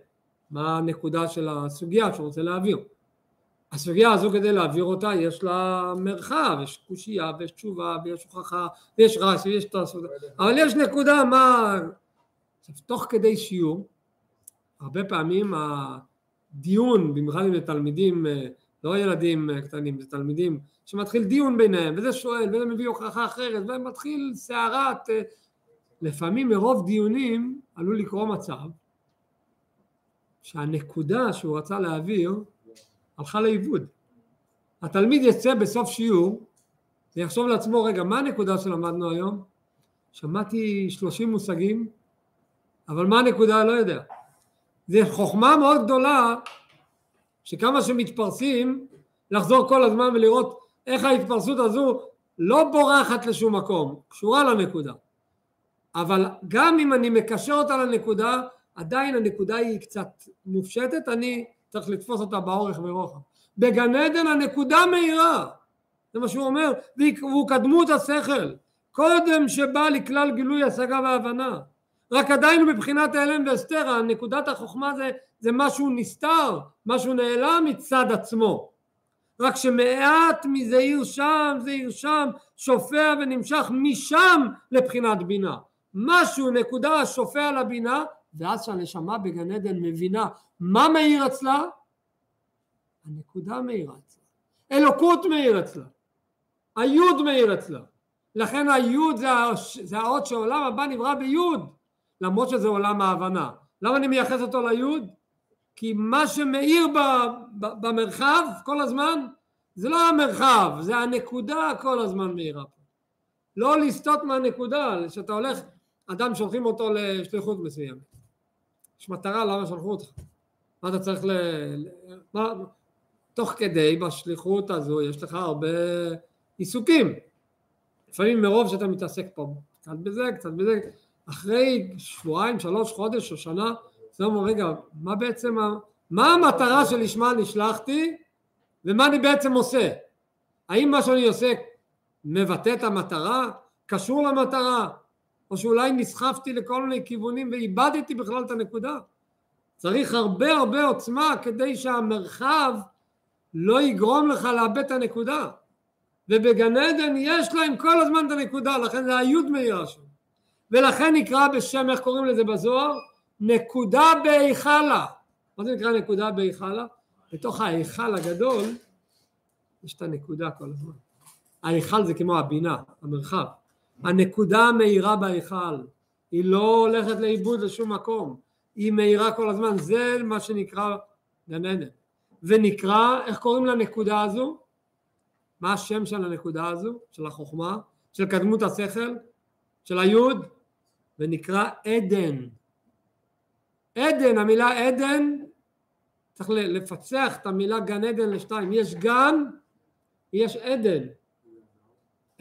מה הנקודה של הסוגיה שהוא רוצה להעביר. הסוגיה הזו כדי להעביר אותה יש לה מרחב, יש קושייה ויש תשובה ויש הוכחה ויש רעש ויש תעסוקה, אבל יש נקודה מה... עכשיו תוך כדי שיעור, הרבה פעמים הדיון, במיוחד אם זה תלמידים, לא ילדים קטנים, זה תלמידים שמתחיל דיון ביניהם וזה שואל וזה מביא הוכחה אחרת ומתחיל סערת, לפעמים מרוב דיונים עלול לקרות מצב שהנקודה שהוא רצה להעביר הלכה לאיבוד. התלמיד יצא בסוף שיעור ויחשוב לעצמו, רגע, מה הנקודה שלמדנו היום? שמעתי 30 מושגים, אבל מה הנקודה? לא יודע. זו חוכמה מאוד גדולה, שכמה שמתפרסים, לחזור כל הזמן ולראות איך ההתפרסות הזו לא בורחת לשום מקום, קשורה לנקודה. אבל גם אם אני מקשר אותה לנקודה, עדיין הנקודה היא קצת מופשטת, אני צריך לתפוס אותה באורך ורוחב. בגן עדן הנקודה מהירה, זה מה שהוא אומר, והוא קדמות השכל, קודם שבא לכלל גילוי השגה והבנה. רק עדיין מבחינת ההלם ואסתר, נקודת החוכמה זה, זה משהו נסתר, משהו נעלם מצד עצמו. רק שמעט מזה עיר שם, זה עיר שם, שופע ונמשך משם לבחינת בינה. משהו, נקודה, שופע לבינה, ואז שהנשמה בגן עדן מבינה מה מאיר אצלה? הנקודה מאירה אצלה. אלוקות מאיר אצלה. היוד מאיר אצלה. לכן היוד זה, הש- זה האות שהעולם הבא נברא ביוד, למרות שזה עולם ההבנה. למה אני מייחס אותו ליוד? כי מה שמאיר ב, ב, במרחב כל הזמן זה לא המרחב, זה הנקודה כל הזמן מאירה פה. לא לסטות מהנקודה, שאתה הולך, אדם שולחים אותו לשליחות מסוימת. יש מטרה למה שלחו אותך. מה אתה צריך ל... מה... תוך כדי בשליחות הזו יש לך הרבה עיסוקים. לפעמים מרוב שאתה מתעסק פה קצת בזה, קצת בזה, אחרי שבועיים, שלוש, חודש או שנה, זה אומר רגע, מה בעצם, ה... מה המטרה שלשמה נשלחתי ומה אני בעצם עושה? האם מה שאני עושה מבטא את המטרה, קשור למטרה, או שאולי נסחפתי לכל מיני כיוונים ואיבדתי בכלל את הנקודה? צריך הרבה הרבה עוצמה כדי שהמרחב לא יגרום לך לאבד את הנקודה. ובגן עדן יש להם כל הזמן את הנקודה, לכן זה היוד מאירה שם. ולכן נקרא בשם, איך קוראים לזה בזוהר? נקודה בהיכלה. מה זה נקרא נקודה בהיכלה? בתוך ההיכל הגדול יש את הנקודה כל הזמן. ההיכל זה כמו הבינה, המרחב. הנקודה המאירה בהיכל, היא לא הולכת לאיבוד לשום מקום, היא מאירה כל הזמן, זה מה שנקרא עדן. ונקרא, איך קוראים לנקודה הזו? מה השם של הנקודה הזו? של החוכמה? של קדמות השכל? של היוד? ונקרא עדן. עדן, המילה עדן, צריך לפצח את המילה גן עדן לשתיים. יש גן, יש עדן.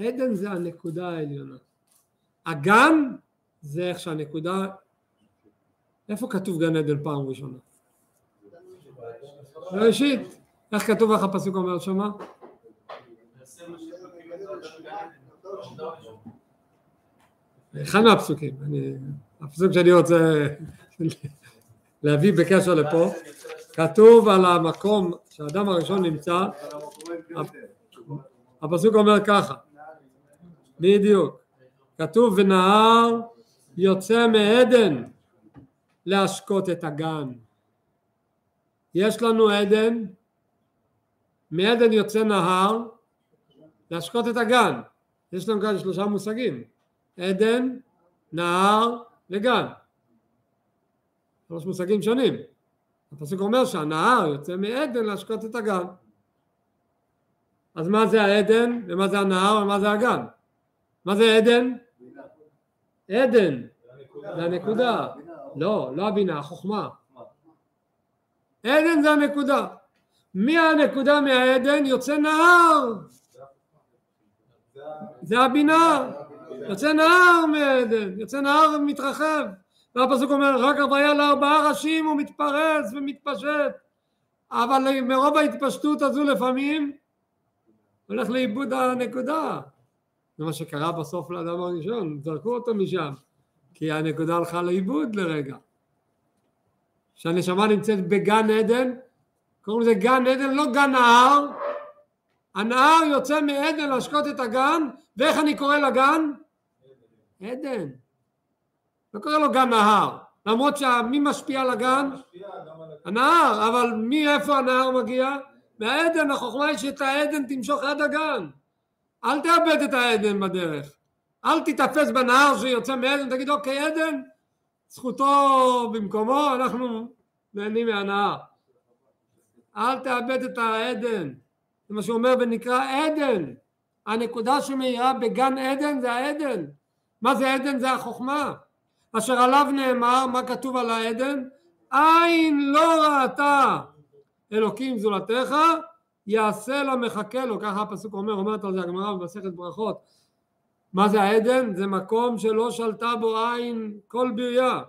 עדן זה הנקודה העליונה. הגן זה איך שהנקודה... איפה כתוב גן עדן פעם ראשונה? בראשית. איך כתוב איך הפסוק אומר שמה? אחד מהפסוקים, הפסוק שאני רוצה להביא בקשר לפה, כתוב על המקום שהאדם הראשון נמצא, הפסוק אומר ככה, בדיוק, כתוב ונהר יוצא מעדן להשקות את הגן. יש לנו עדן, מעדן יוצא נהר להשקות את הגן. יש לנו כאן שלושה מושגים, עדן, נהר וגן. שלוש מושגים שונים. הפסוק אומר שהנהר יוצא מעדן להשקות את הגן. אז מה זה העדן ומה זה הנהר ומה זה הגן? מה זה עדן? עדן, זה הנקודה. לא, לא הבינה, החוכמה. עדן זה הנקודה. מהנקודה מהעדן יוצא נהר. זה הבינה. יוצא נהר מעדן, יוצא נהר ומתרחב. והפסוק אומר רק הוויה לארבעה ראשים הוא מתפרץ ומתפשט. אבל מרוב ההתפשטות הזו לפעמים הולך לאיבוד הנקודה. זה מה שקרה בסוף לאדם הראשון, זרקו אותו משם, כי הנקודה הלכה לאיבוד לרגע. שהנשמה נמצאת בגן עדן, קוראים לזה גן עדן, לא גן נהר, הנהר יוצא מעדן להשקות את הגן, ואיך אני קורא לגן? עדן. לא קורא לו גן נהר, למרות שמי משפיע על הגן? הנהר, אבל מאיפה הנהר מגיע? מהעדן, החוכמה היא שאת העדן תמשוך עד הגן. אל תאבד את העדן בדרך. אל תיתפס בנהר שיוצא מעדן, תגיד אוקיי עדן, זכותו במקומו, אנחנו נהנים מהנהר. אל תאבד את העדן. זה מה שהוא אומר ונקרא עדן. הנקודה שמאירה בגן עדן זה העדן. מה זה עדן? זה החוכמה. אשר עליו נאמר, מה כתוב על העדן? עין לא ראתה אלוקים זולתך, יעשה לה מחכה לו, ככה הפסוק אומר, אומרת על זה הגמרא במסכת ברכות. מה זה העדן? זה מקום שלא שלטה בו עין כל בריאה,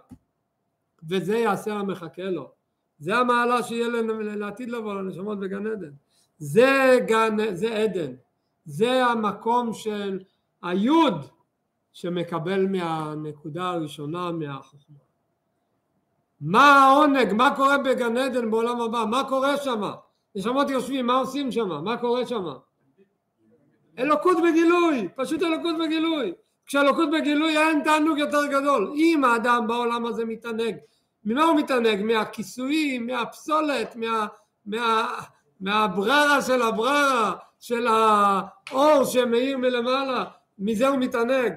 וזה יעשה לה מחכה לו. זה המעלה שיהיה לעתיד לבוא לנשמות בגן עדן. זה גן, זה עדן. זה המקום של היוד שמקבל מהנקודה הראשונה מהחוכמה. מה העונג? מה קורה בגן עדן בעולם הבא? מה קורה שם? נשמות יושבים, מה עושים שם? מה קורה שם? אלוקות בגילוי, פשוט אלוקות בגילוי. כשאלוקות בגילוי אין תענוג יותר גדול. אם האדם בעולם הזה מתענג, ממה הוא מתענג? מהכיסויים, מהפסולת, מה, מה, מהבררה של הבררה, של האור שמאיר מלמעלה, מזה הוא מתענג.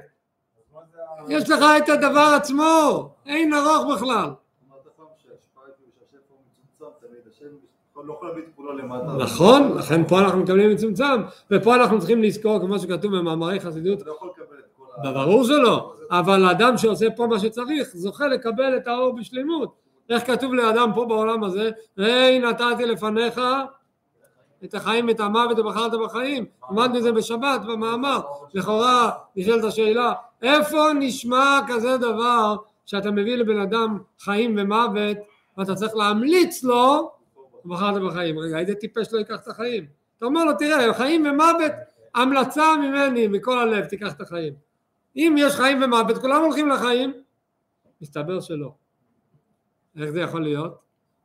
יש לך את הדבר עצמו, אין ארוך בכלל. אמרת פעם שהשפעה היא שהשפע הוא מצומצם תמיד, השם לא יכול להביא את כולו למטה. נכון, לכן פה אנחנו מקבלים מצומצם, ופה אנחנו צריכים לזכור, כמו שכתוב במאמרי חסידות, אתה לא יכול לקבל את כל ה... ברור שלא, אבל האדם שעושה פה מה שצריך, זוכה לקבל את האור בשלמות. איך כתוב לאדם פה בעולם הזה, ראי נתתי לפניך את החיים ואת המוות ובחרת בחיים. למדנו את זה בשבת במאמר, לכאורה נשאלת השאלה, איפה נשמע כזה דבר שאתה מביא לבן אדם חיים ומוות ואתה צריך להמליץ לו ובחרת בחיים. רגע, איזה טיפש לא ייקח את החיים? אתה אומר לו, תראה, חיים ומוות, המלצה ממני, מכל הלב, תיקח את החיים. אם יש חיים ומוות, כולם הולכים לחיים? מסתבר שלא. איך זה יכול להיות?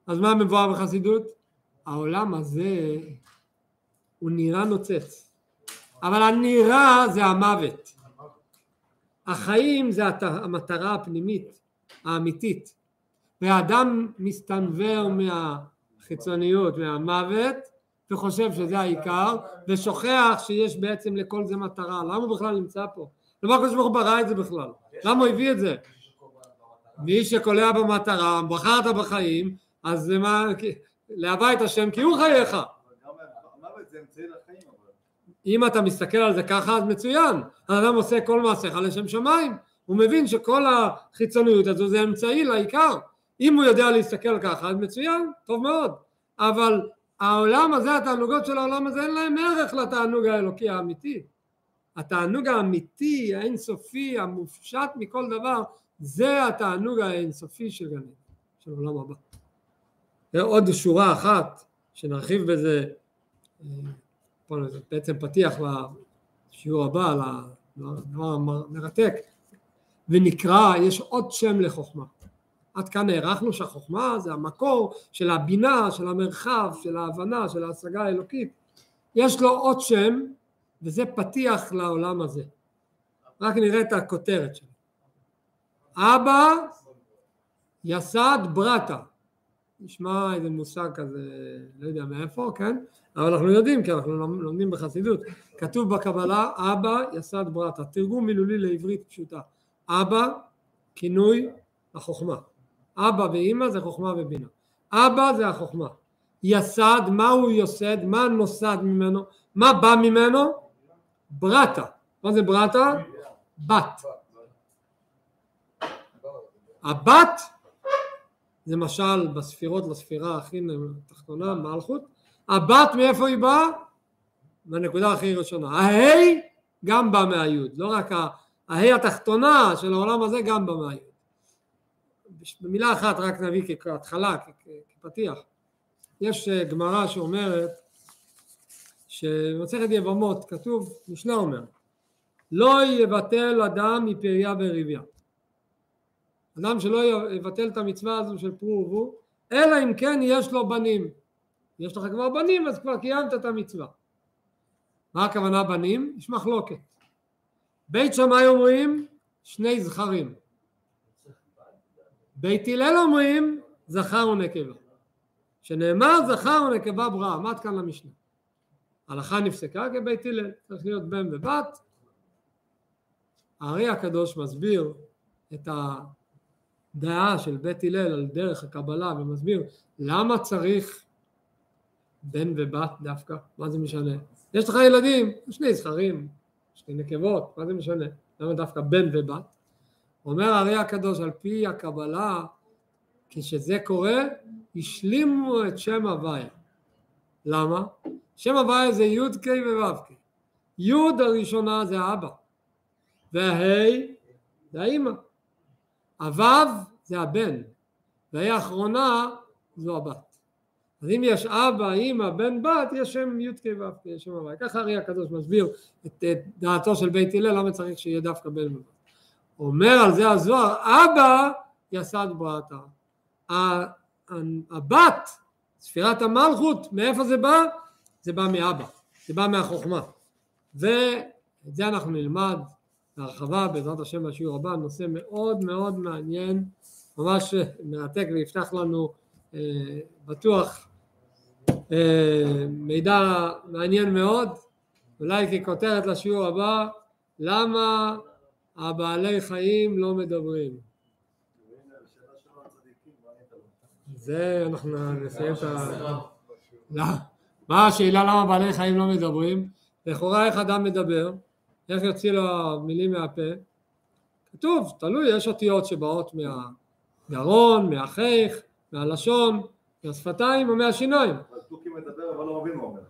אז מה מבואר בחסידות? העולם הזה הוא נראה נוצץ, אבל הנראה זה המוות. החיים זה המטרה הפנימית, האמיתית. והאדם מסתנוור מהחיצוניות, מהמוות, וחושב שזה העיקר, ושוכח שיש בעצם לכל זה מטרה. למה הוא בכלל נמצא פה? למה הקדוש ברוך הוא ברא את זה בכלל? למה הוא הביא את זה? מי שקולע במטרה, בחרת בחיים, אז זה מה, להווה את השם כי הוא חייך. אם אתה מסתכל על זה ככה אז מצוין, האדם עושה כל מעשיך לשם שמיים, הוא מבין שכל החיצוניות הזו זה אמצעי לעיקר. אם הוא יודע להסתכל ככה, אז מצוין, טוב מאוד. אבל העולם הזה, התענוגות של העולם הזה, אין להם ערך לתענוג האלוקי האמיתי. התענוג האמיתי, האינסופי, המופשט מכל דבר, זה התענוג האינסופי של גן של עולם הבא. ועוד שורה אחת, שנרחיב בזה, אה, בעצם פתיח לשיעור הבא, לדבר המרתק, ונקרא, יש עוד שם לחוכמה. עד כאן הערכנו שהחוכמה זה המקור של הבינה, של המרחב, של ההבנה, של ההשגה האלוקית. יש לו עוד שם, וזה פתיח לעולם הזה. רק נראה את הכותרת שלו. אבא יסד ברטה. נשמע איזה מושג כזה, לא יודע מאיפה, כן? אבל אנחנו יודעים, כי אנחנו לומדים בחסידות. כתוב בקבלה, אבא יסד ברטה. תרגום מילולי לעברית פשוטה. אבא, כינוי החוכמה. אבא ואימא זה חוכמה ובינה. אבא זה החוכמה. יסד, מה הוא יוסד? מה נוסד ממנו? מה בא ממנו? ברטה. מה זה ברטה? בת. הבת זה משל בספירות לספירה הכי תחתונה, מלכות. הבת מאיפה היא באה? מהנקודה הכי ראשונה. ההי גם בא מהיוד, לא רק ההי התחתונה של העולם הזה גם בא מהיוד. במילה אחת רק נביא כהתחלה, כפתיח. יש אה, גמרא שאומרת שבמסכת יבמות כתוב, משנה אומר, לא יבטל אדם מפריה וריביה. אדם שלא יבטל את המצווה הזו של פרו ורבו, אלא אם כן יש לו בנים. יש לך כבר בנים אז כבר קיימת את המצווה. מה הכוונה בנים? יש מחלוקת. בית שמאי אומרים שני זכרים. בית הלל אומרים זכר ונקבה. שנאמר זכר ונקבה בראה, עמד כאן למשנה. הלכה נפסקה כבית הלל, צריך להיות בן ובת. הארי הקדוש מסביר את הדעה של בית הלל על דרך הקבלה ומסביר למה צריך בן ובת דווקא, מה זה משנה? יש לך ילדים, שני זכרים, שני נקבות, מה זה משנה? למה דווקא בן ובת? אומר הארי הקדוש על פי הקבלה כשזה קורה השלימו את שם הוויה למה? שם הוויה זה י"ק וו"ק י' הראשונה זה האבא והה' זה האימא הו' זה הבן והה' האחרונה זו הבת אז אם יש אבא, אימא, בן, בת, יש שם י"ק ו"ק, יש שם הוויה. ככה הרי הקדוש מסביר את, את דעתו של בית הלל, למה צריך שיהיה דווקא בן ובת. אומר על זה הזוהר, אבא יסד בראתה. הבת, ספירת המלכות, מאיפה זה בא? זה בא מאבא, זה בא מהחוכמה. ואת זה אנחנו נלמד בהרחבה בעזרת השם בשיעור הבא, נושא מאוד מאוד מעניין, ממש מרתק ויפתח לנו אה, בטוח אה, מידע מעניין מאוד, אולי ככותרת לשיעור הבא, למה הבעלי חיים לא מדברים. זה אנחנו נסיים את ה... לא. מה השאלה למה בעלי חיים לא מדברים? לכאורה איך אדם מדבר? איך יוציא לו מילים מהפה? כתוב, תלוי, יש אותיות שבאות מהגרון, מהחיך, מהלשון, מהשפתיים או מהשיניים. אבל תוכי מדבר אבל לא מבין מה אומר.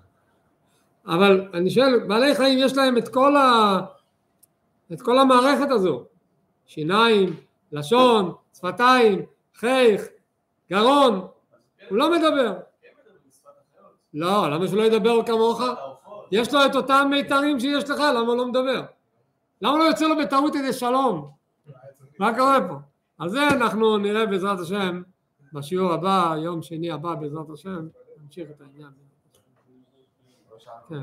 אבל אני שואל, בעלי חיים יש להם את כל ה... את כל המערכת הזו, שיניים, לשון, שפתיים, חייך, גרון, הוא לא מדבר. לא, למה שלא ידבר כמוך? יש לו את אותם מיתרים שיש לך, למה הוא לא מדבר? למה לא יוצא לו בטעות איזה שלום? מה קורה פה? על זה אנחנו נראה בעזרת השם בשיעור הבא, יום שני הבא בעזרת השם, נמשיך את העניין. כן.